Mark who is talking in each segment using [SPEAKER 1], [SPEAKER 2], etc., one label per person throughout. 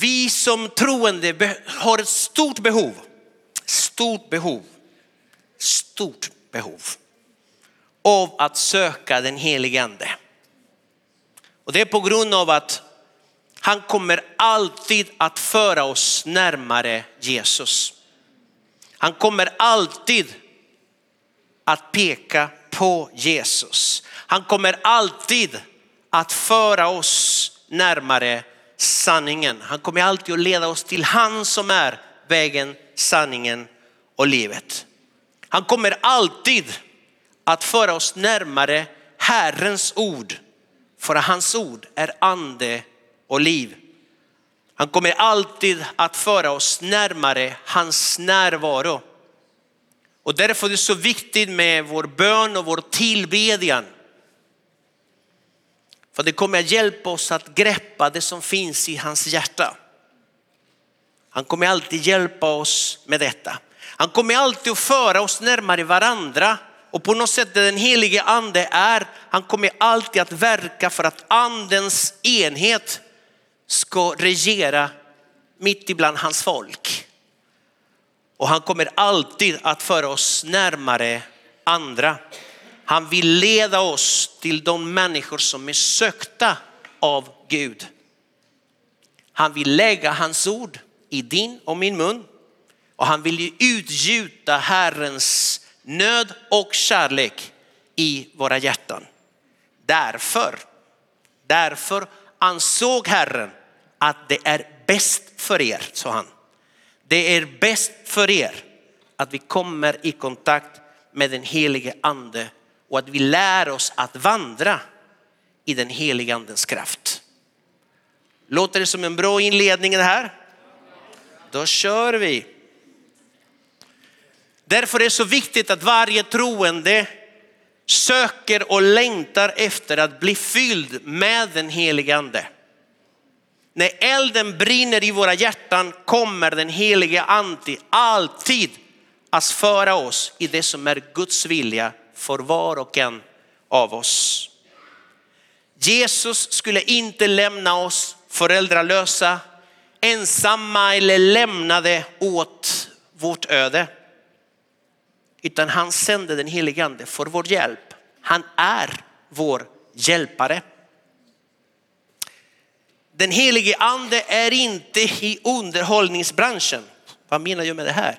[SPEAKER 1] vi som troende har ett stort behov, stort behov, stort behov av att söka den helige ande. Och det är på grund av att han kommer alltid att föra oss närmare Jesus. Han kommer alltid att peka på Jesus. Han kommer alltid att föra oss närmare sanningen. Han kommer alltid att leda oss till han som är vägen, sanningen och livet. Han kommer alltid att föra oss närmare Herrens ord. För hans ord är ande och liv. Han kommer alltid att föra oss närmare hans närvaro. Och därför är det så viktigt med vår bön och vår tillbedjan. För det kommer att hjälpa oss att greppa det som finns i hans hjärta. Han kommer alltid hjälpa oss med detta. Han kommer alltid att föra oss närmare varandra och på något sätt den helige ande är, han kommer alltid att verka för att andens enhet ska regera mitt ibland hans folk. Och han kommer alltid att föra oss närmare andra. Han vill leda oss till de människor som är sökta av Gud. Han vill lägga hans ord i din och min mun och han vill utgjuta Herrens nöd och kärlek i våra hjärtan. Därför, därför ansåg Herren att det är bäst för er, sa han. Det är bäst för er att vi kommer i kontakt med den helige ande och att vi lär oss att vandra i den helige andens kraft. Låter det som en bra inledning det här? Då kör vi. Därför är det så viktigt att varje troende söker och längtar efter att bli fylld med den helige ande. När elden brinner i våra hjärtan kommer den helige ande alltid att föra oss i det som är Guds vilja för var och en av oss. Jesus skulle inte lämna oss föräldralösa, ensamma eller lämnade åt vårt öde. Utan han sände den helige ande för vår hjälp. Han är vår hjälpare. Den helige ande är inte i underhållningsbranschen. Vad menar jag med det här?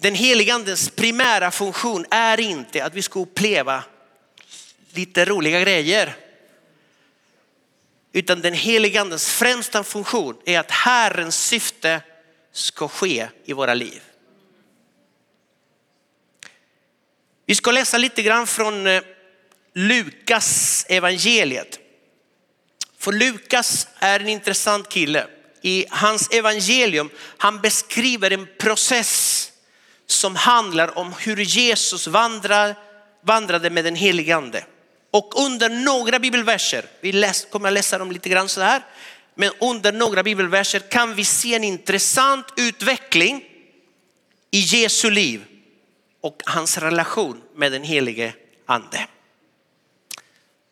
[SPEAKER 1] Den heliga andens primära funktion är inte att vi ska uppleva lite roliga grejer. Utan den heliga andens främsta funktion är att Herrens syfte ska ske i våra liv. Vi ska läsa lite grann från eh, Lukas evangeliet. För Lukas är en intressant kille. I hans evangelium, han beskriver en process som handlar om hur Jesus vandrar, vandrade med den helige ande. Och under några bibelverser, vi läs, kommer att läsa dem lite grann så här, men under några bibelverser kan vi se en intressant utveckling i Jesu liv och hans relation med den helige ande.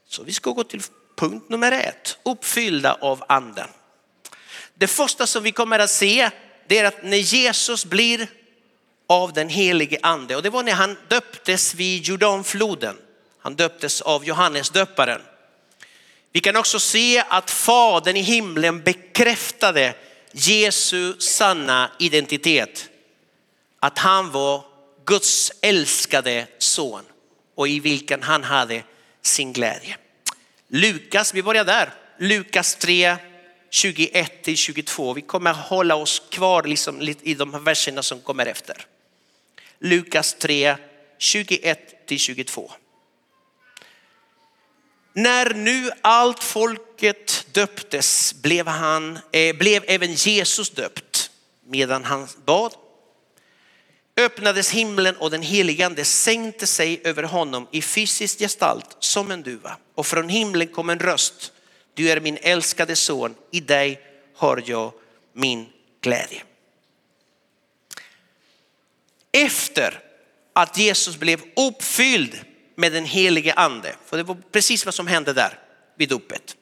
[SPEAKER 1] Så vi ska gå till punkt nummer ett, uppfyllda av anden. Det första som vi kommer att se det är att när Jesus blir av den helige ande och det var när han döptes vid Jordanfloden. Han döptes av Johannes döparen. Vi kan också se att fadern i himlen bekräftade Jesu sanna identitet. Att han var Guds älskade son och i vilken han hade sin glädje. Lukas, vi börjar där. Lukas 3, 21 till 22. Vi kommer hålla oss kvar liksom i de här verserna som kommer efter. Lukas 3, 21-22. När nu allt folket döptes blev, han, eh, blev även Jesus döpt medan han bad öppnades himlen och den heligande sänkte sig över honom i fysisk gestalt som en duva. Och från himlen kom en röst. Du är min älskade son, i dig har jag min glädje. Efter att Jesus blev uppfylld med den helige ande, för det var precis vad som hände där vid dopet.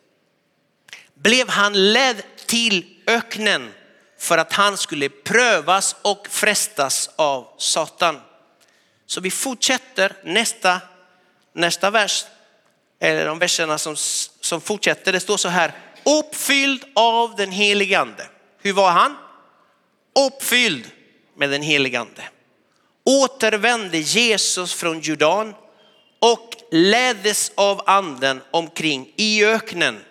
[SPEAKER 1] blev han ledd till öknen för att han skulle prövas och frestas av Satan. Så vi fortsätter nästa, nästa vers, eller de verserna som, som fortsätter. Det står så här, uppfylld av den helige ande. Hur var han? Uppfylld med den helige ande. Återvände Jesus från Judan och leddes av anden omkring i öknen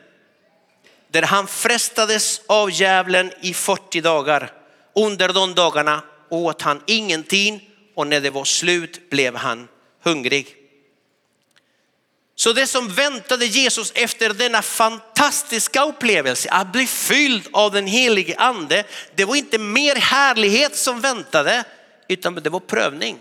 [SPEAKER 1] där han frestades av djävulen i 40 dagar. Under de dagarna åt han ingenting och när det var slut blev han hungrig. Så det som väntade Jesus efter denna fantastiska upplevelse att bli fylld av den helige ande, det var inte mer härlighet som väntade utan det var prövning.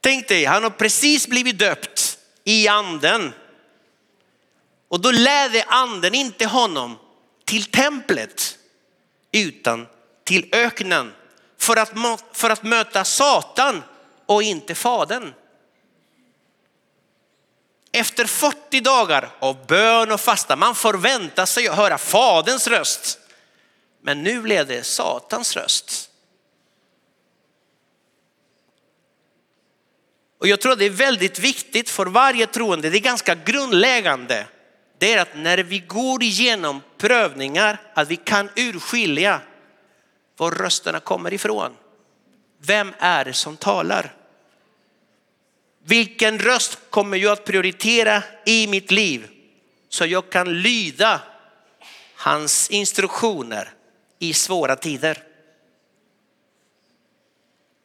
[SPEAKER 1] Tänk dig, han har precis blivit döpt i anden. Och då ledde anden inte honom till templet utan till öknen för att, för att möta Satan och inte Fadern. Efter 40 dagar av bön och fasta, man förväntar sig att höra Faderns röst. Men nu blev det Satans röst. Och jag tror det är väldigt viktigt för varje troende, det är ganska grundläggande. Det är att när vi går igenom prövningar, att vi kan urskilja var rösterna kommer ifrån. Vem är det som talar? Vilken röst kommer jag att prioritera i mitt liv så jag kan lyda hans instruktioner i svåra tider?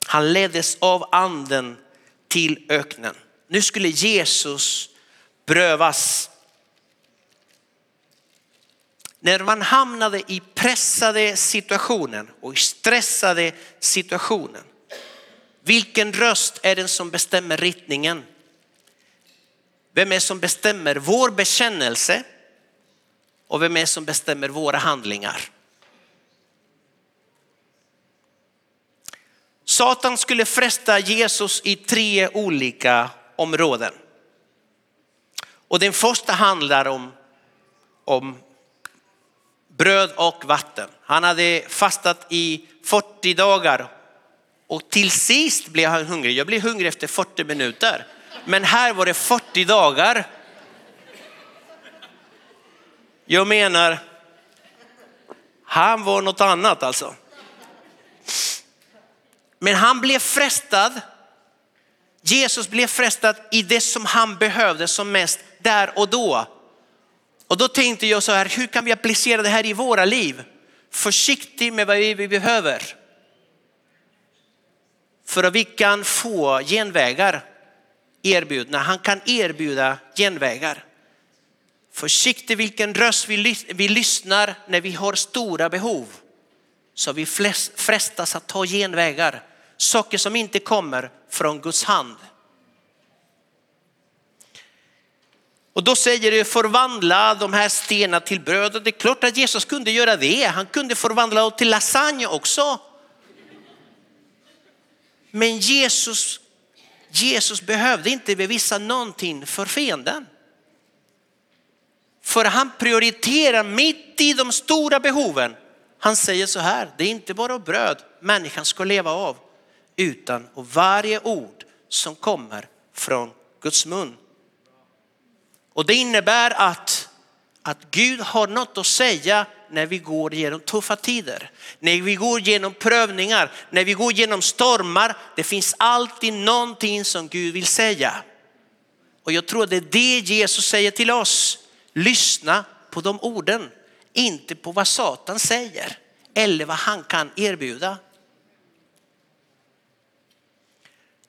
[SPEAKER 1] Han leddes av anden till öknen. Nu skulle Jesus prövas. När man hamnade i pressade situationen och i stressade situationen. Vilken röst är den som bestämmer riktningen? Vem är som bestämmer vår bekännelse? Och vem är som bestämmer våra handlingar? Satan skulle fresta Jesus i tre olika områden. Och den första handlar om, om bröd och vatten. Han hade fastat i 40 dagar och till sist blev han hungrig. Jag blev hungrig efter 40 minuter. Men här var det 40 dagar. Jag menar, han var något annat alltså. Men han blev frestad. Jesus blev frestad i det som han behövde som mest där och då. Och då tänkte jag så här, hur kan vi applicera det här i våra liv? Försiktig med vad vi behöver. För att vi kan få genvägar erbjudna. Han kan erbjuda genvägar. Försiktig vilken röst vi, vi lyssnar när vi har stora behov. Så vi frestas att ta genvägar. Saker som inte kommer från Guds hand. Och då säger det förvandla de här stenarna till bröd. Och det är klart att Jesus kunde göra det. Han kunde förvandla dem till lasagne också. Men Jesus, Jesus behövde inte bevisa någonting för fienden. För han prioriterar mitt i de stora behoven. Han säger så här, det är inte bara bröd människan ska leva av, utan och varje ord som kommer från Guds mun. Och det innebär att, att Gud har något att säga när vi går genom tuffa tider, när vi går genom prövningar, när vi går genom stormar. Det finns alltid någonting som Gud vill säga. Och jag tror det är det Jesus säger till oss. Lyssna på de orden, inte på vad Satan säger eller vad han kan erbjuda.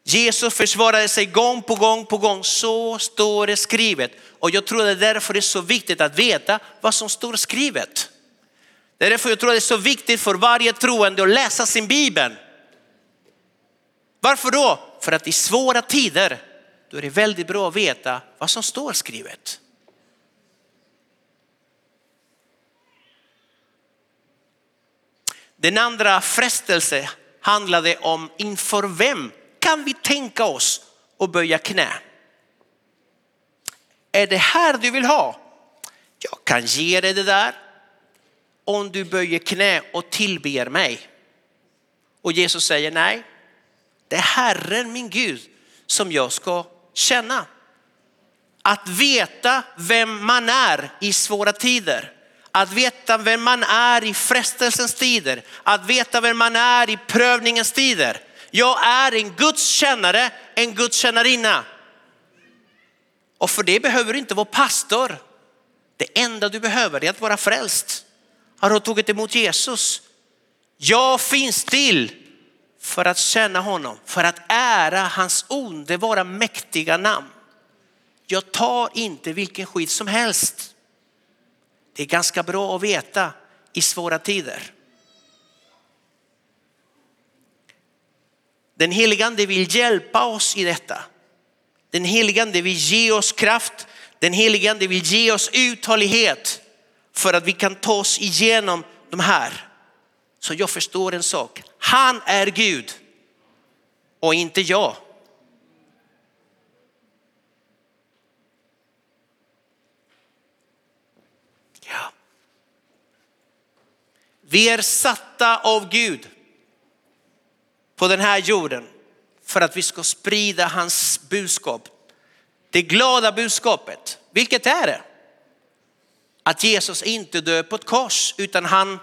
[SPEAKER 1] Jesus försvarade sig gång på gång på gång. Så står det skrivet. Och jag tror det är därför det är så viktigt att veta vad som står skrivet. Det är därför jag tror det är så viktigt för varje troende att läsa sin bibel. Varför då? För att i svåra tider då är det väldigt bra att veta vad som står skrivet. Den andra frestelse handlade om inför vem kan vi tänka oss att böja knä? är det här du vill ha? Jag kan ge dig det där om du böjer knä och tillber mig. Och Jesus säger nej, det är Herren min Gud som jag ska känna. Att veta vem man är i svåra tider. Att veta vem man är i frestelsens tider. Att veta vem man är i prövningens tider. Jag är en Guds kännare, en Guds kännarinna. Och för det behöver du inte vara pastor. Det enda du behöver är att vara frälst. Har du tagit emot Jesus? Jag finns till för att känna honom, för att ära hans underbara mäktiga namn. Jag tar inte vilken skit som helst. Det är ganska bra att veta i svåra tider. Den helige ande vill hjälpa oss i detta. Den helige ande vill ge oss kraft. Den helige ande vill ge oss uthållighet för att vi kan ta oss igenom de här. Så jag förstår en sak. Han är Gud och inte jag. Vi är satta av Gud på den här jorden för att vi ska sprida hans budskap. Det glada budskapet, vilket är det? Att Jesus inte dör på ett kors utan han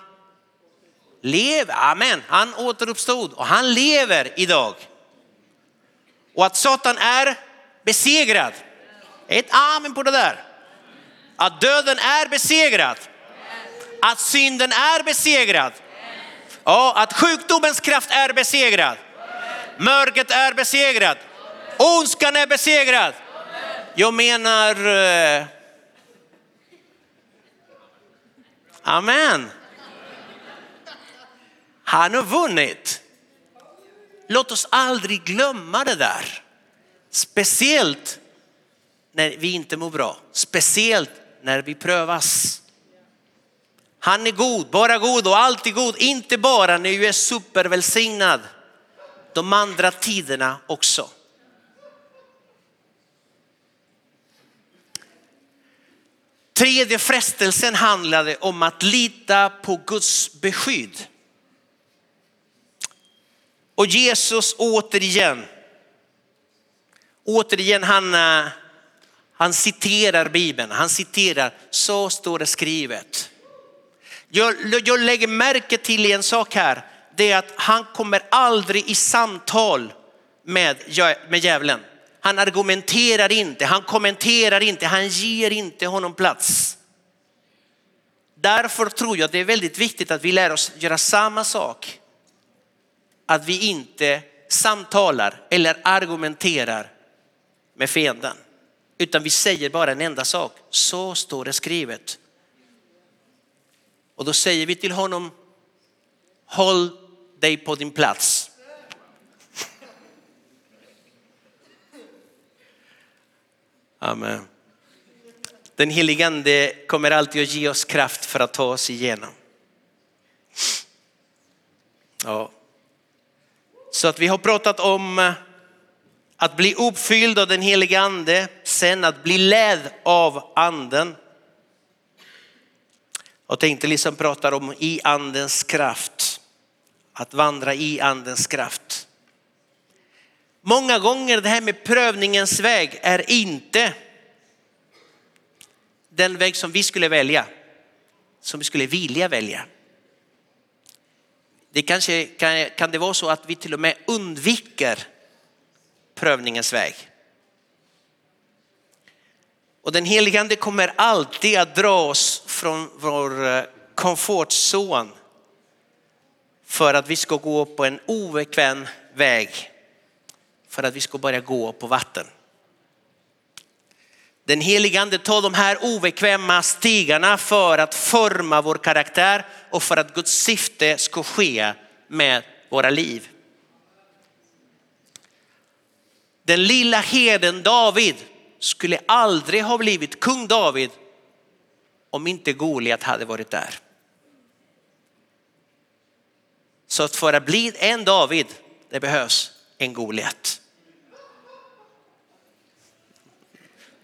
[SPEAKER 1] lever, amen, han återuppstod och han lever idag. Och att Satan är besegrad. Ett amen på det där. Att döden är besegrad. Att synden är besegrad. Ja, att sjukdomens kraft är besegrad. Mörkret är besegrad. Ondskan är besegrad. Jag menar, eh, amen. Han har vunnit. Låt oss aldrig glömma det där. Speciellt när vi inte mår bra. Speciellt när vi prövas. Han är god, bara god och alltid god. Inte bara när du är supervälsignad. De andra tiderna också. Tredje frestelsen handlade om att lita på Guds beskydd. Och Jesus återigen, återigen han, eh, han citerar Bibeln, han citerar, så står det skrivet. Jag, jag lägger märke till en sak här, det är att han kommer aldrig i samtal med, med djävulen. Han argumenterar inte, han kommenterar inte, han ger inte honom plats. Därför tror jag det är väldigt viktigt att vi lär oss göra samma sak att vi inte samtalar eller argumenterar med fienden. Utan vi säger bara en enda sak. Så står det skrivet. Och då säger vi till honom, håll dig på din plats. Amen. Den helige ande kommer alltid att ge oss kraft för att ta oss igenom. Ja. Så att vi har pratat om eh, att bli uppfylld av den heliga ande, sen att bli ledd av anden. Och tänkte liksom prata om i andens kraft, att vandra i andens kraft. Många gånger det här med prövningens väg är inte den väg som vi skulle välja, som vi skulle vilja välja. Det kanske kan, kan det vara så att vi till och med undviker prövningens väg. Och den helige ande kommer alltid att dra oss från vår eh, komfortzon för att vi ska gå på en obekväm väg. För att vi ska börja gå på vatten. Den helige ande tar de här obekväma stigarna för att forma vår karaktär och för att Guds syfte ska ske med våra liv. Den lilla heden David skulle aldrig ha blivit kung David om inte Goliat hade varit där. Så att för att bli en David, det behövs en Goliat.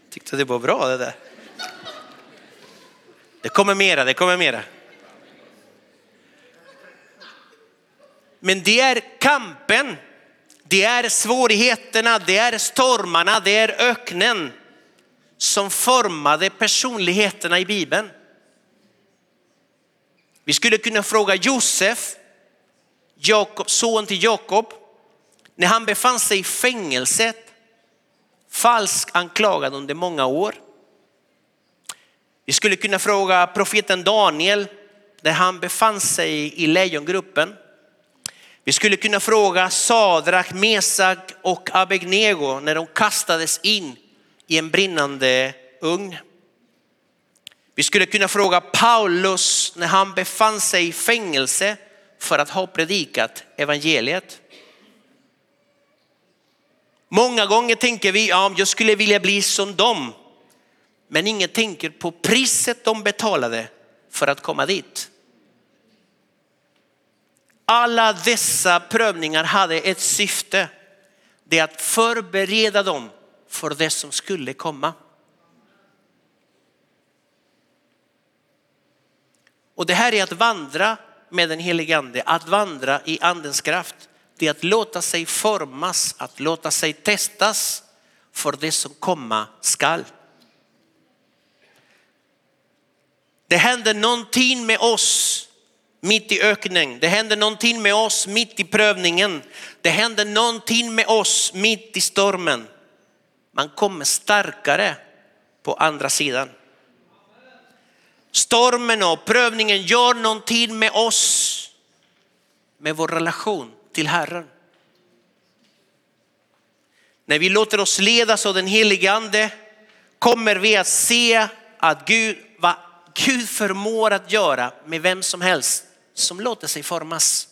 [SPEAKER 1] Tyckte det var bra det där. Det kommer mera, det kommer mera. Men det är kampen, det är svårigheterna, det är stormarna, det är öknen som formade personligheterna i Bibeln. Vi skulle kunna fråga Josef, Jakob, son till Jakob, när han befann sig i fängelset, falsk anklagad under många år. Vi skulle kunna fråga profeten Daniel när han befann sig i lejongruppen. Vi skulle kunna fråga Sadrak, Mesak och Abegnego när de kastades in i en brinnande ugn. Vi skulle kunna fråga Paulus när han befann sig i fängelse för att ha predikat evangeliet. Många gånger tänker vi, ja, jag skulle vilja bli som dem. Men ingen tänker på priset de betalade för att komma dit. Alla dessa prövningar hade ett syfte. Det är att förbereda dem för det som skulle komma. Och det här är att vandra med den helige ande, att vandra i andens kraft. Det är att låta sig formas, att låta sig testas för det som komma skall. Det händer någonting med oss mitt i öknen. Det händer någonting med oss mitt i prövningen. Det händer någonting med oss mitt i stormen. Man kommer starkare på andra sidan. Stormen och prövningen gör någonting med oss, med vår relation till Herren. När vi låter oss ledas av den helige ande kommer vi att se att Gud, vad Gud förmår att göra med vem som helst som låter sig formas.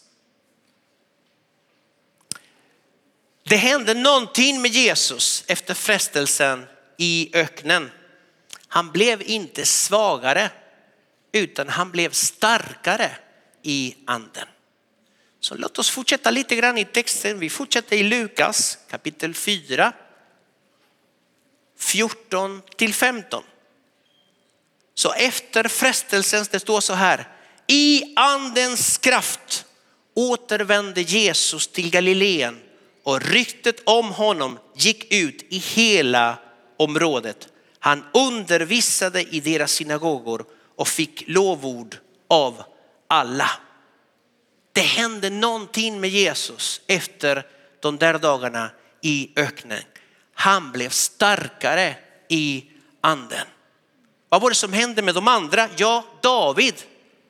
[SPEAKER 1] Det hände någonting med Jesus efter frestelsen i öknen. Han blev inte svagare utan han blev starkare i anden. Så låt oss fortsätta lite grann i texten. Vi fortsätter i Lukas kapitel 4, 14 till 15. Så efter frestelsen, det står så här, i andens kraft återvände Jesus till Galileen och ryktet om honom gick ut i hela området. Han undervisade i deras synagogor och fick lovord av alla. Det hände någonting med Jesus efter de där dagarna i öknen. Han blev starkare i anden. Vad var det som hände med de andra? Ja, David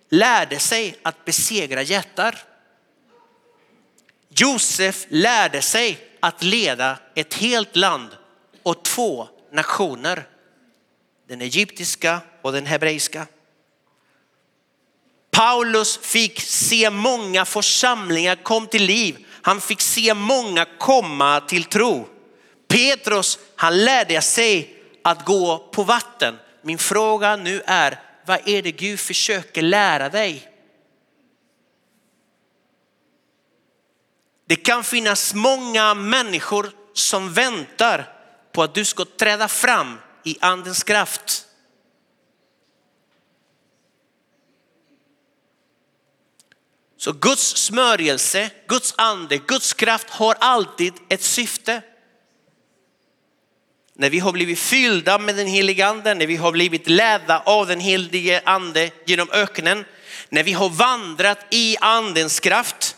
[SPEAKER 1] lärde sig att besegra jättar. Josef lärde sig att leda ett helt land och två nationer. Den egyptiska och den hebreiska. Paulus fick se många församlingar kom till liv. Han fick se många komma till tro. Petrus, han lärde sig att gå på vatten. Min fråga nu är, vad är det Gud försöker lära dig? Det kan finnas många människor som väntar på att du ska träda fram i andens kraft. Så Guds smörjelse, Guds ande, Guds kraft har alltid ett syfte. När vi har blivit fyllda med den helige anden, när vi har blivit ledda av den helige ande genom öknen, när vi har vandrat i andens kraft,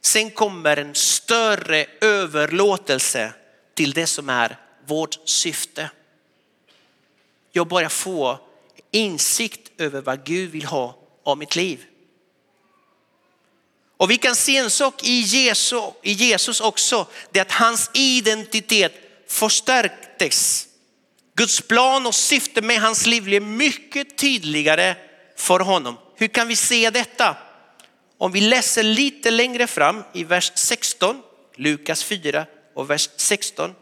[SPEAKER 1] sen kommer en större överlåtelse till det som är vårt syfte. Jag börjar få insikt över vad Gud vill ha av mitt liv. Och vi kan se en sak i Jesus, i Jesus också, det är att hans identitet förstärktes. Guds plan och syfte med hans liv blev mycket tydligare för honom. Hur kan vi se detta? Om vi läser lite längre fram i vers 16, Lukas 4 och vers 16.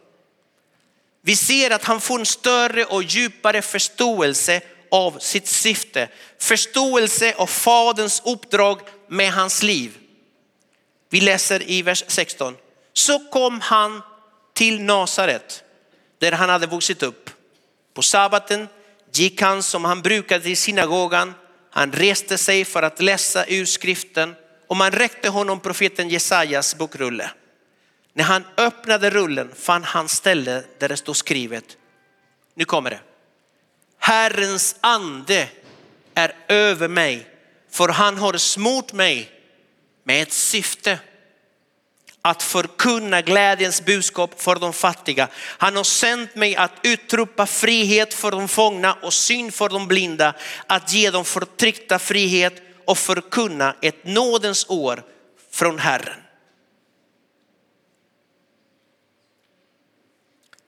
[SPEAKER 1] Vi ser att han får en större och djupare förståelse av sitt syfte. Förståelse av faderns uppdrag med hans liv. Vi läser i vers 16. Så kom han till Nasaret där han hade vuxit upp. På sabbaten gick han som han brukade i synagogan. Han reste sig för att läsa ur skriften och man räckte honom profeten Jesajas bokrulle. När han öppnade rullen fann han ställe där det stod skrivet. Nu kommer det. Herrens ande är över mig för han har smort mig med ett syfte att förkunna glädjens budskap för de fattiga. Han har sänt mig att utropa frihet för de fångna och syn för de blinda, att ge de förtryckta frihet och förkunna ett nådens år från Herren.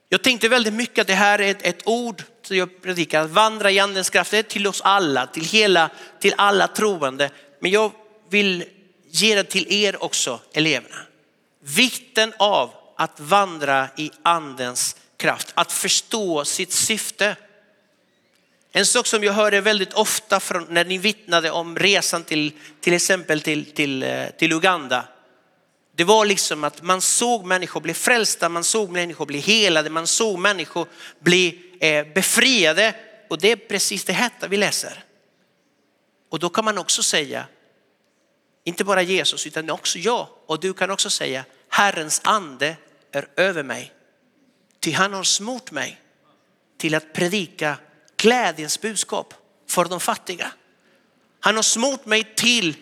[SPEAKER 1] Jag tänkte väldigt mycket att det här är ett, ett ord som jag predikar, att vandra i andens kraft, det är till oss alla, till hela, till alla troende. Men jag vill ge det till er också, eleverna. Vikten av att vandra i andens kraft, att förstå sitt syfte. En sak som jag hörde väldigt ofta från, när ni vittnade om resan till, till exempel till, till, eh, till Uganda. Det var liksom att man såg människor bli frälsta, man såg människor bli helade, man såg människor bli eh, befriade. Och det är precis det här vi läser. Och då kan man också säga, inte bara Jesus utan också jag och du kan också säga, Herrens ande är över mig. Ty han har smort mig till att predika glädjens budskap för de fattiga. Han har smort mig till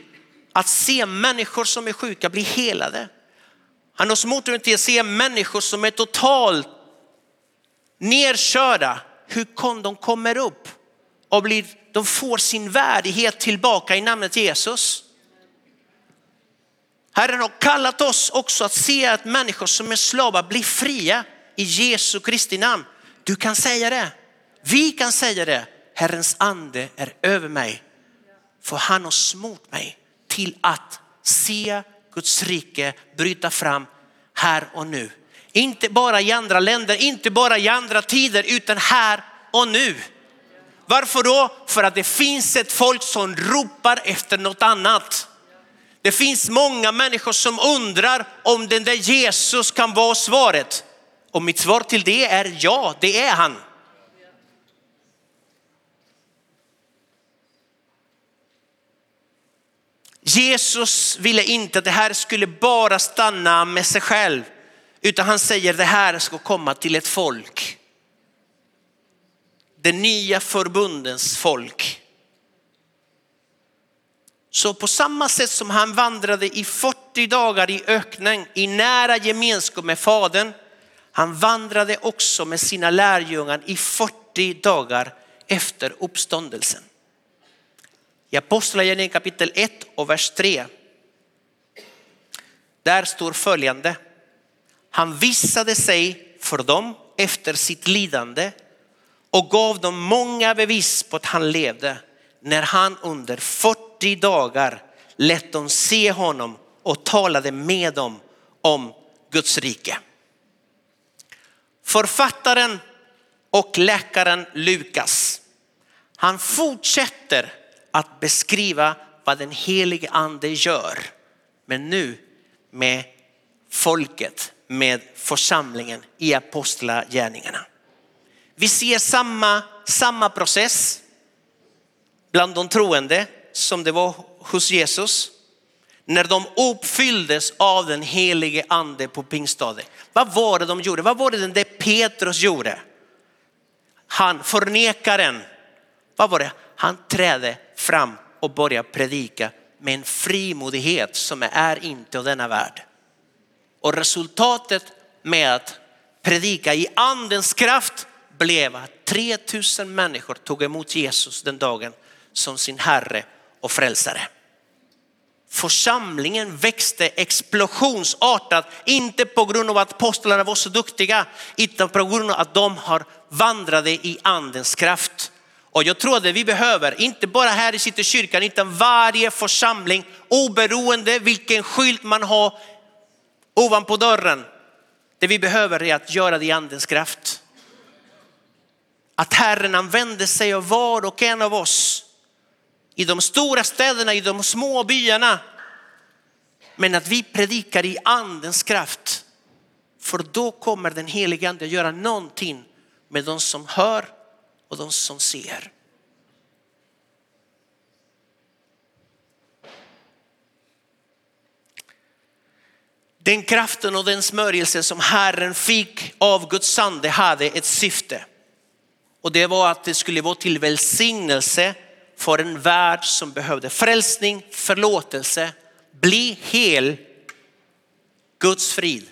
[SPEAKER 1] att se människor som är sjuka bli helade. Han har smort mig till att se människor som är totalt nerkörda. Hur kom de kommer upp och blir, de får sin värdighet tillbaka i namnet Jesus. Herren har kallat oss också att se att människor som är slavar blir fria i Jesu Kristi namn. Du kan säga det. Vi kan säga det. Herrens ande är över mig. För han har smort mig till att se Guds rike bryta fram här och nu. Inte bara i andra länder, inte bara i andra tider, utan här och nu. Varför då? För att det finns ett folk som ropar efter något annat. Det finns många människor som undrar om den där Jesus kan vara svaret. Och mitt svar till det är ja, det är han. Jesus ville inte att det här skulle bara stanna med sig själv, utan han säger att det här ska komma till ett folk. Det nya förbundens folk. Så på samma sätt som han vandrade i 40 dagar i öknen i nära gemenskap med Fadern, han vandrade också med sina lärjungar i 40 dagar efter uppståndelsen. I Apostlagärningarna kapitel 1 och vers 3. Där står följande. Han visade sig för dem efter sitt lidande och gav dem många bevis på att han levde när han under 40 dagar lät de se honom och talade med dem om Guds rike. Författaren och läkaren Lukas, han fortsätter att beskriva vad den helige ande gör. Men nu med folket, med församlingen i apostlagärningarna. Vi ser samma, samma process bland de troende som det var hos Jesus. När de uppfylldes av den helige ande på pingstdagen. Vad var det de gjorde? Vad var det den där Petrus gjorde? Han, förnekaren, vad var det? Han trädde fram och började predika med en frimodighet som är inte av denna värld. Och resultatet med att predika i andens kraft blev att 3000 människor tog emot Jesus den dagen som sin Herre och frälsare. Församlingen växte explosionsartat, inte på grund av att apostlarna var så duktiga, utan på grund av att de har vandrade i andens kraft. Och jag tror att vi behöver, inte bara här i Citykyrkan, utan varje församling, oberoende vilken skylt man har ovanpå dörren. Det vi behöver är att göra det i andens kraft. Att Herren använder sig av var och en av oss i de stora städerna, i de små byarna. Men att vi predikar i andens kraft. För då kommer den helige ande att göra någonting med de som hör och de som ser. Den kraften och den smörjelse som Herren fick av Guds ande hade ett syfte. Och det var att det skulle vara till välsignelse för en värld som behövde frälsning, förlåtelse, bli hel, Guds frid.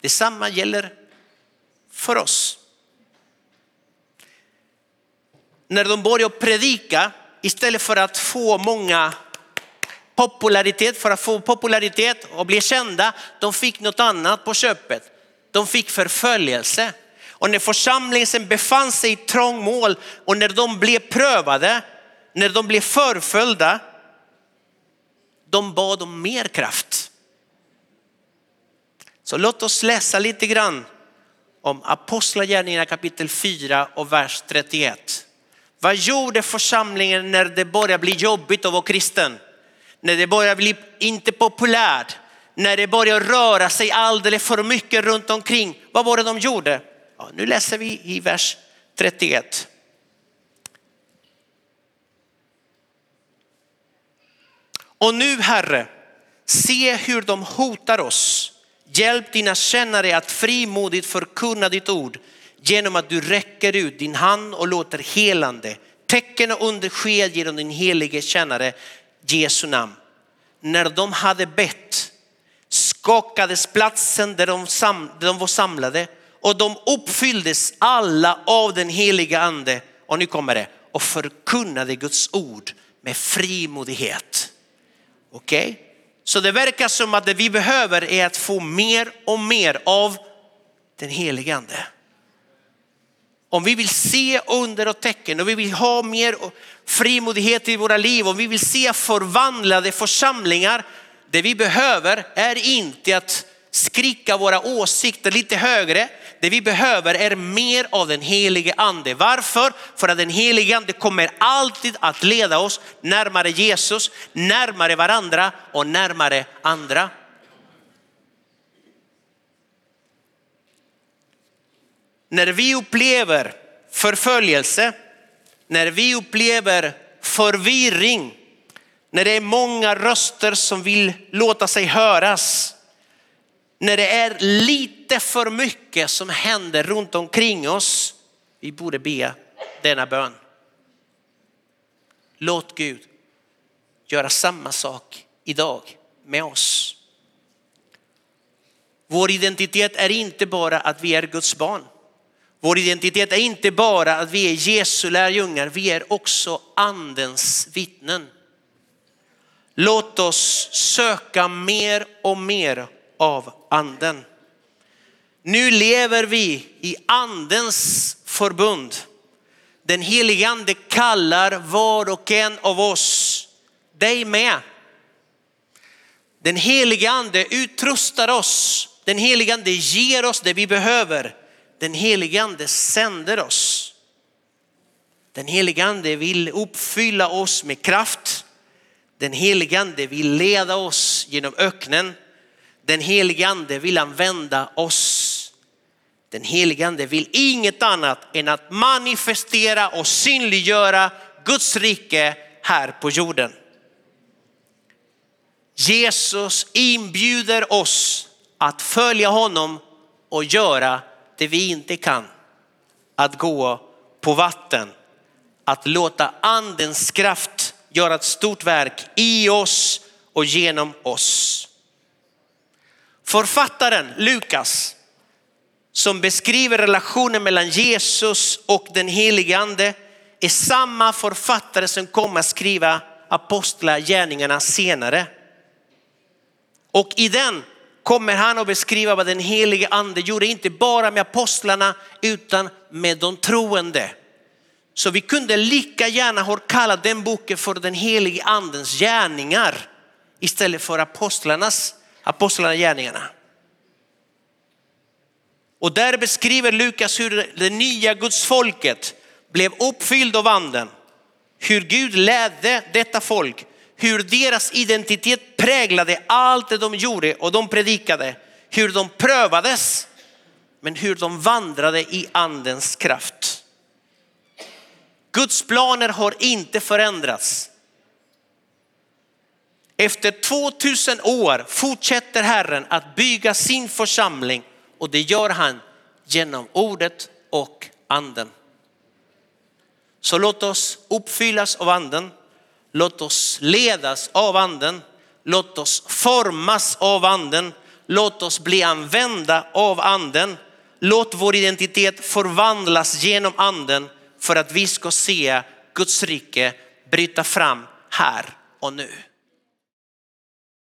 [SPEAKER 1] Detsamma gäller för oss. När de började predika, istället för att få många popularitet, för att få popularitet och bli kända, de fick något annat på köpet. De fick förföljelse. Och när församlingen befann sig i trångmål och när de blev prövade, när de blev förföljda, de bad om mer kraft. Så låt oss läsa lite grann om Apostlagärningarna kapitel 4 och vers 31. Vad gjorde församlingen när det började bli jobbigt att vara kristen? När det började bli inte populärt, när det började röra sig alldeles för mycket runt omkring. Vad var det de gjorde? Ja, nu läser vi i vers 31. Och nu Herre, se hur de hotar oss. Hjälp dina kännare att frimodigt förkunna ditt ord genom att du räcker ut din hand och låter helande tecken och under sked genom din helige kännare Jesu namn. När de hade bett skakades platsen där de, sam, där de var samlade och de uppfylldes alla av den heliga ande. Och nu kommer det och förkunnade Guds ord med frimodighet. Okej? Okay? Så det verkar som att det vi behöver är att få mer och mer av den heliga ande. Om vi vill se under och tecken och vi vill ha mer frimodighet i våra liv och vi vill se förvandlade församlingar. Det vi behöver är inte att skrika våra åsikter lite högre. Det vi behöver är mer av den helige ande. Varför? För att den helige ande kommer alltid att leda oss närmare Jesus, närmare varandra och närmare andra. När vi upplever förföljelse, när vi upplever förvirring, när det är många röster som vill låta sig höras, när det är lite för mycket som händer runt omkring oss, vi borde be denna bön. Låt Gud göra samma sak idag med oss. Vår identitet är inte bara att vi är Guds barn. Vår identitet är inte bara att vi är Jesu lärjungar, vi är också andens vittnen. Låt oss söka mer och mer av anden. Nu lever vi i andens förbund. Den helige ande kallar var och en av oss, dig med. Den helige ande utrustar oss. Den helige ande ger oss det vi behöver. Den helige ande sänder oss. Den helige ande vill uppfylla oss med kraft. Den helige ande vill leda oss genom öknen. Den helige ande vill använda oss. Den helige ande vill inget annat än att manifestera och synliggöra Guds rike här på jorden. Jesus inbjuder oss att följa honom och göra det vi inte kan. Att gå på vatten, att låta andens kraft göra ett stort verk i oss och genom oss. Författaren Lukas som beskriver relationen mellan Jesus och den helige ande är samma författare som kommer att skriva apostlagärningarna senare. Och i den kommer han att beskriva vad den helige ande gjorde, inte bara med apostlarna utan med de troende. Så vi kunde lika gärna ha kallat den boken för den helige andens gärningar istället för apostlarnas, apostlarna gärningarna. Och där beskriver Lukas hur det nya Guds folket blev uppfylld av anden. Hur Gud ledde detta folk, hur deras identitet präglade allt det de gjorde och de predikade. Hur de prövades, men hur de vandrade i andens kraft. Guds planer har inte förändrats. Efter 2000 år fortsätter Herren att bygga sin församling och det gör han genom ordet och anden. Så låt oss uppfyllas av anden. Låt oss ledas av anden. Låt oss formas av anden. Låt oss bli använda av anden. Låt vår identitet förvandlas genom anden för att vi ska se Guds rike bryta fram här och nu.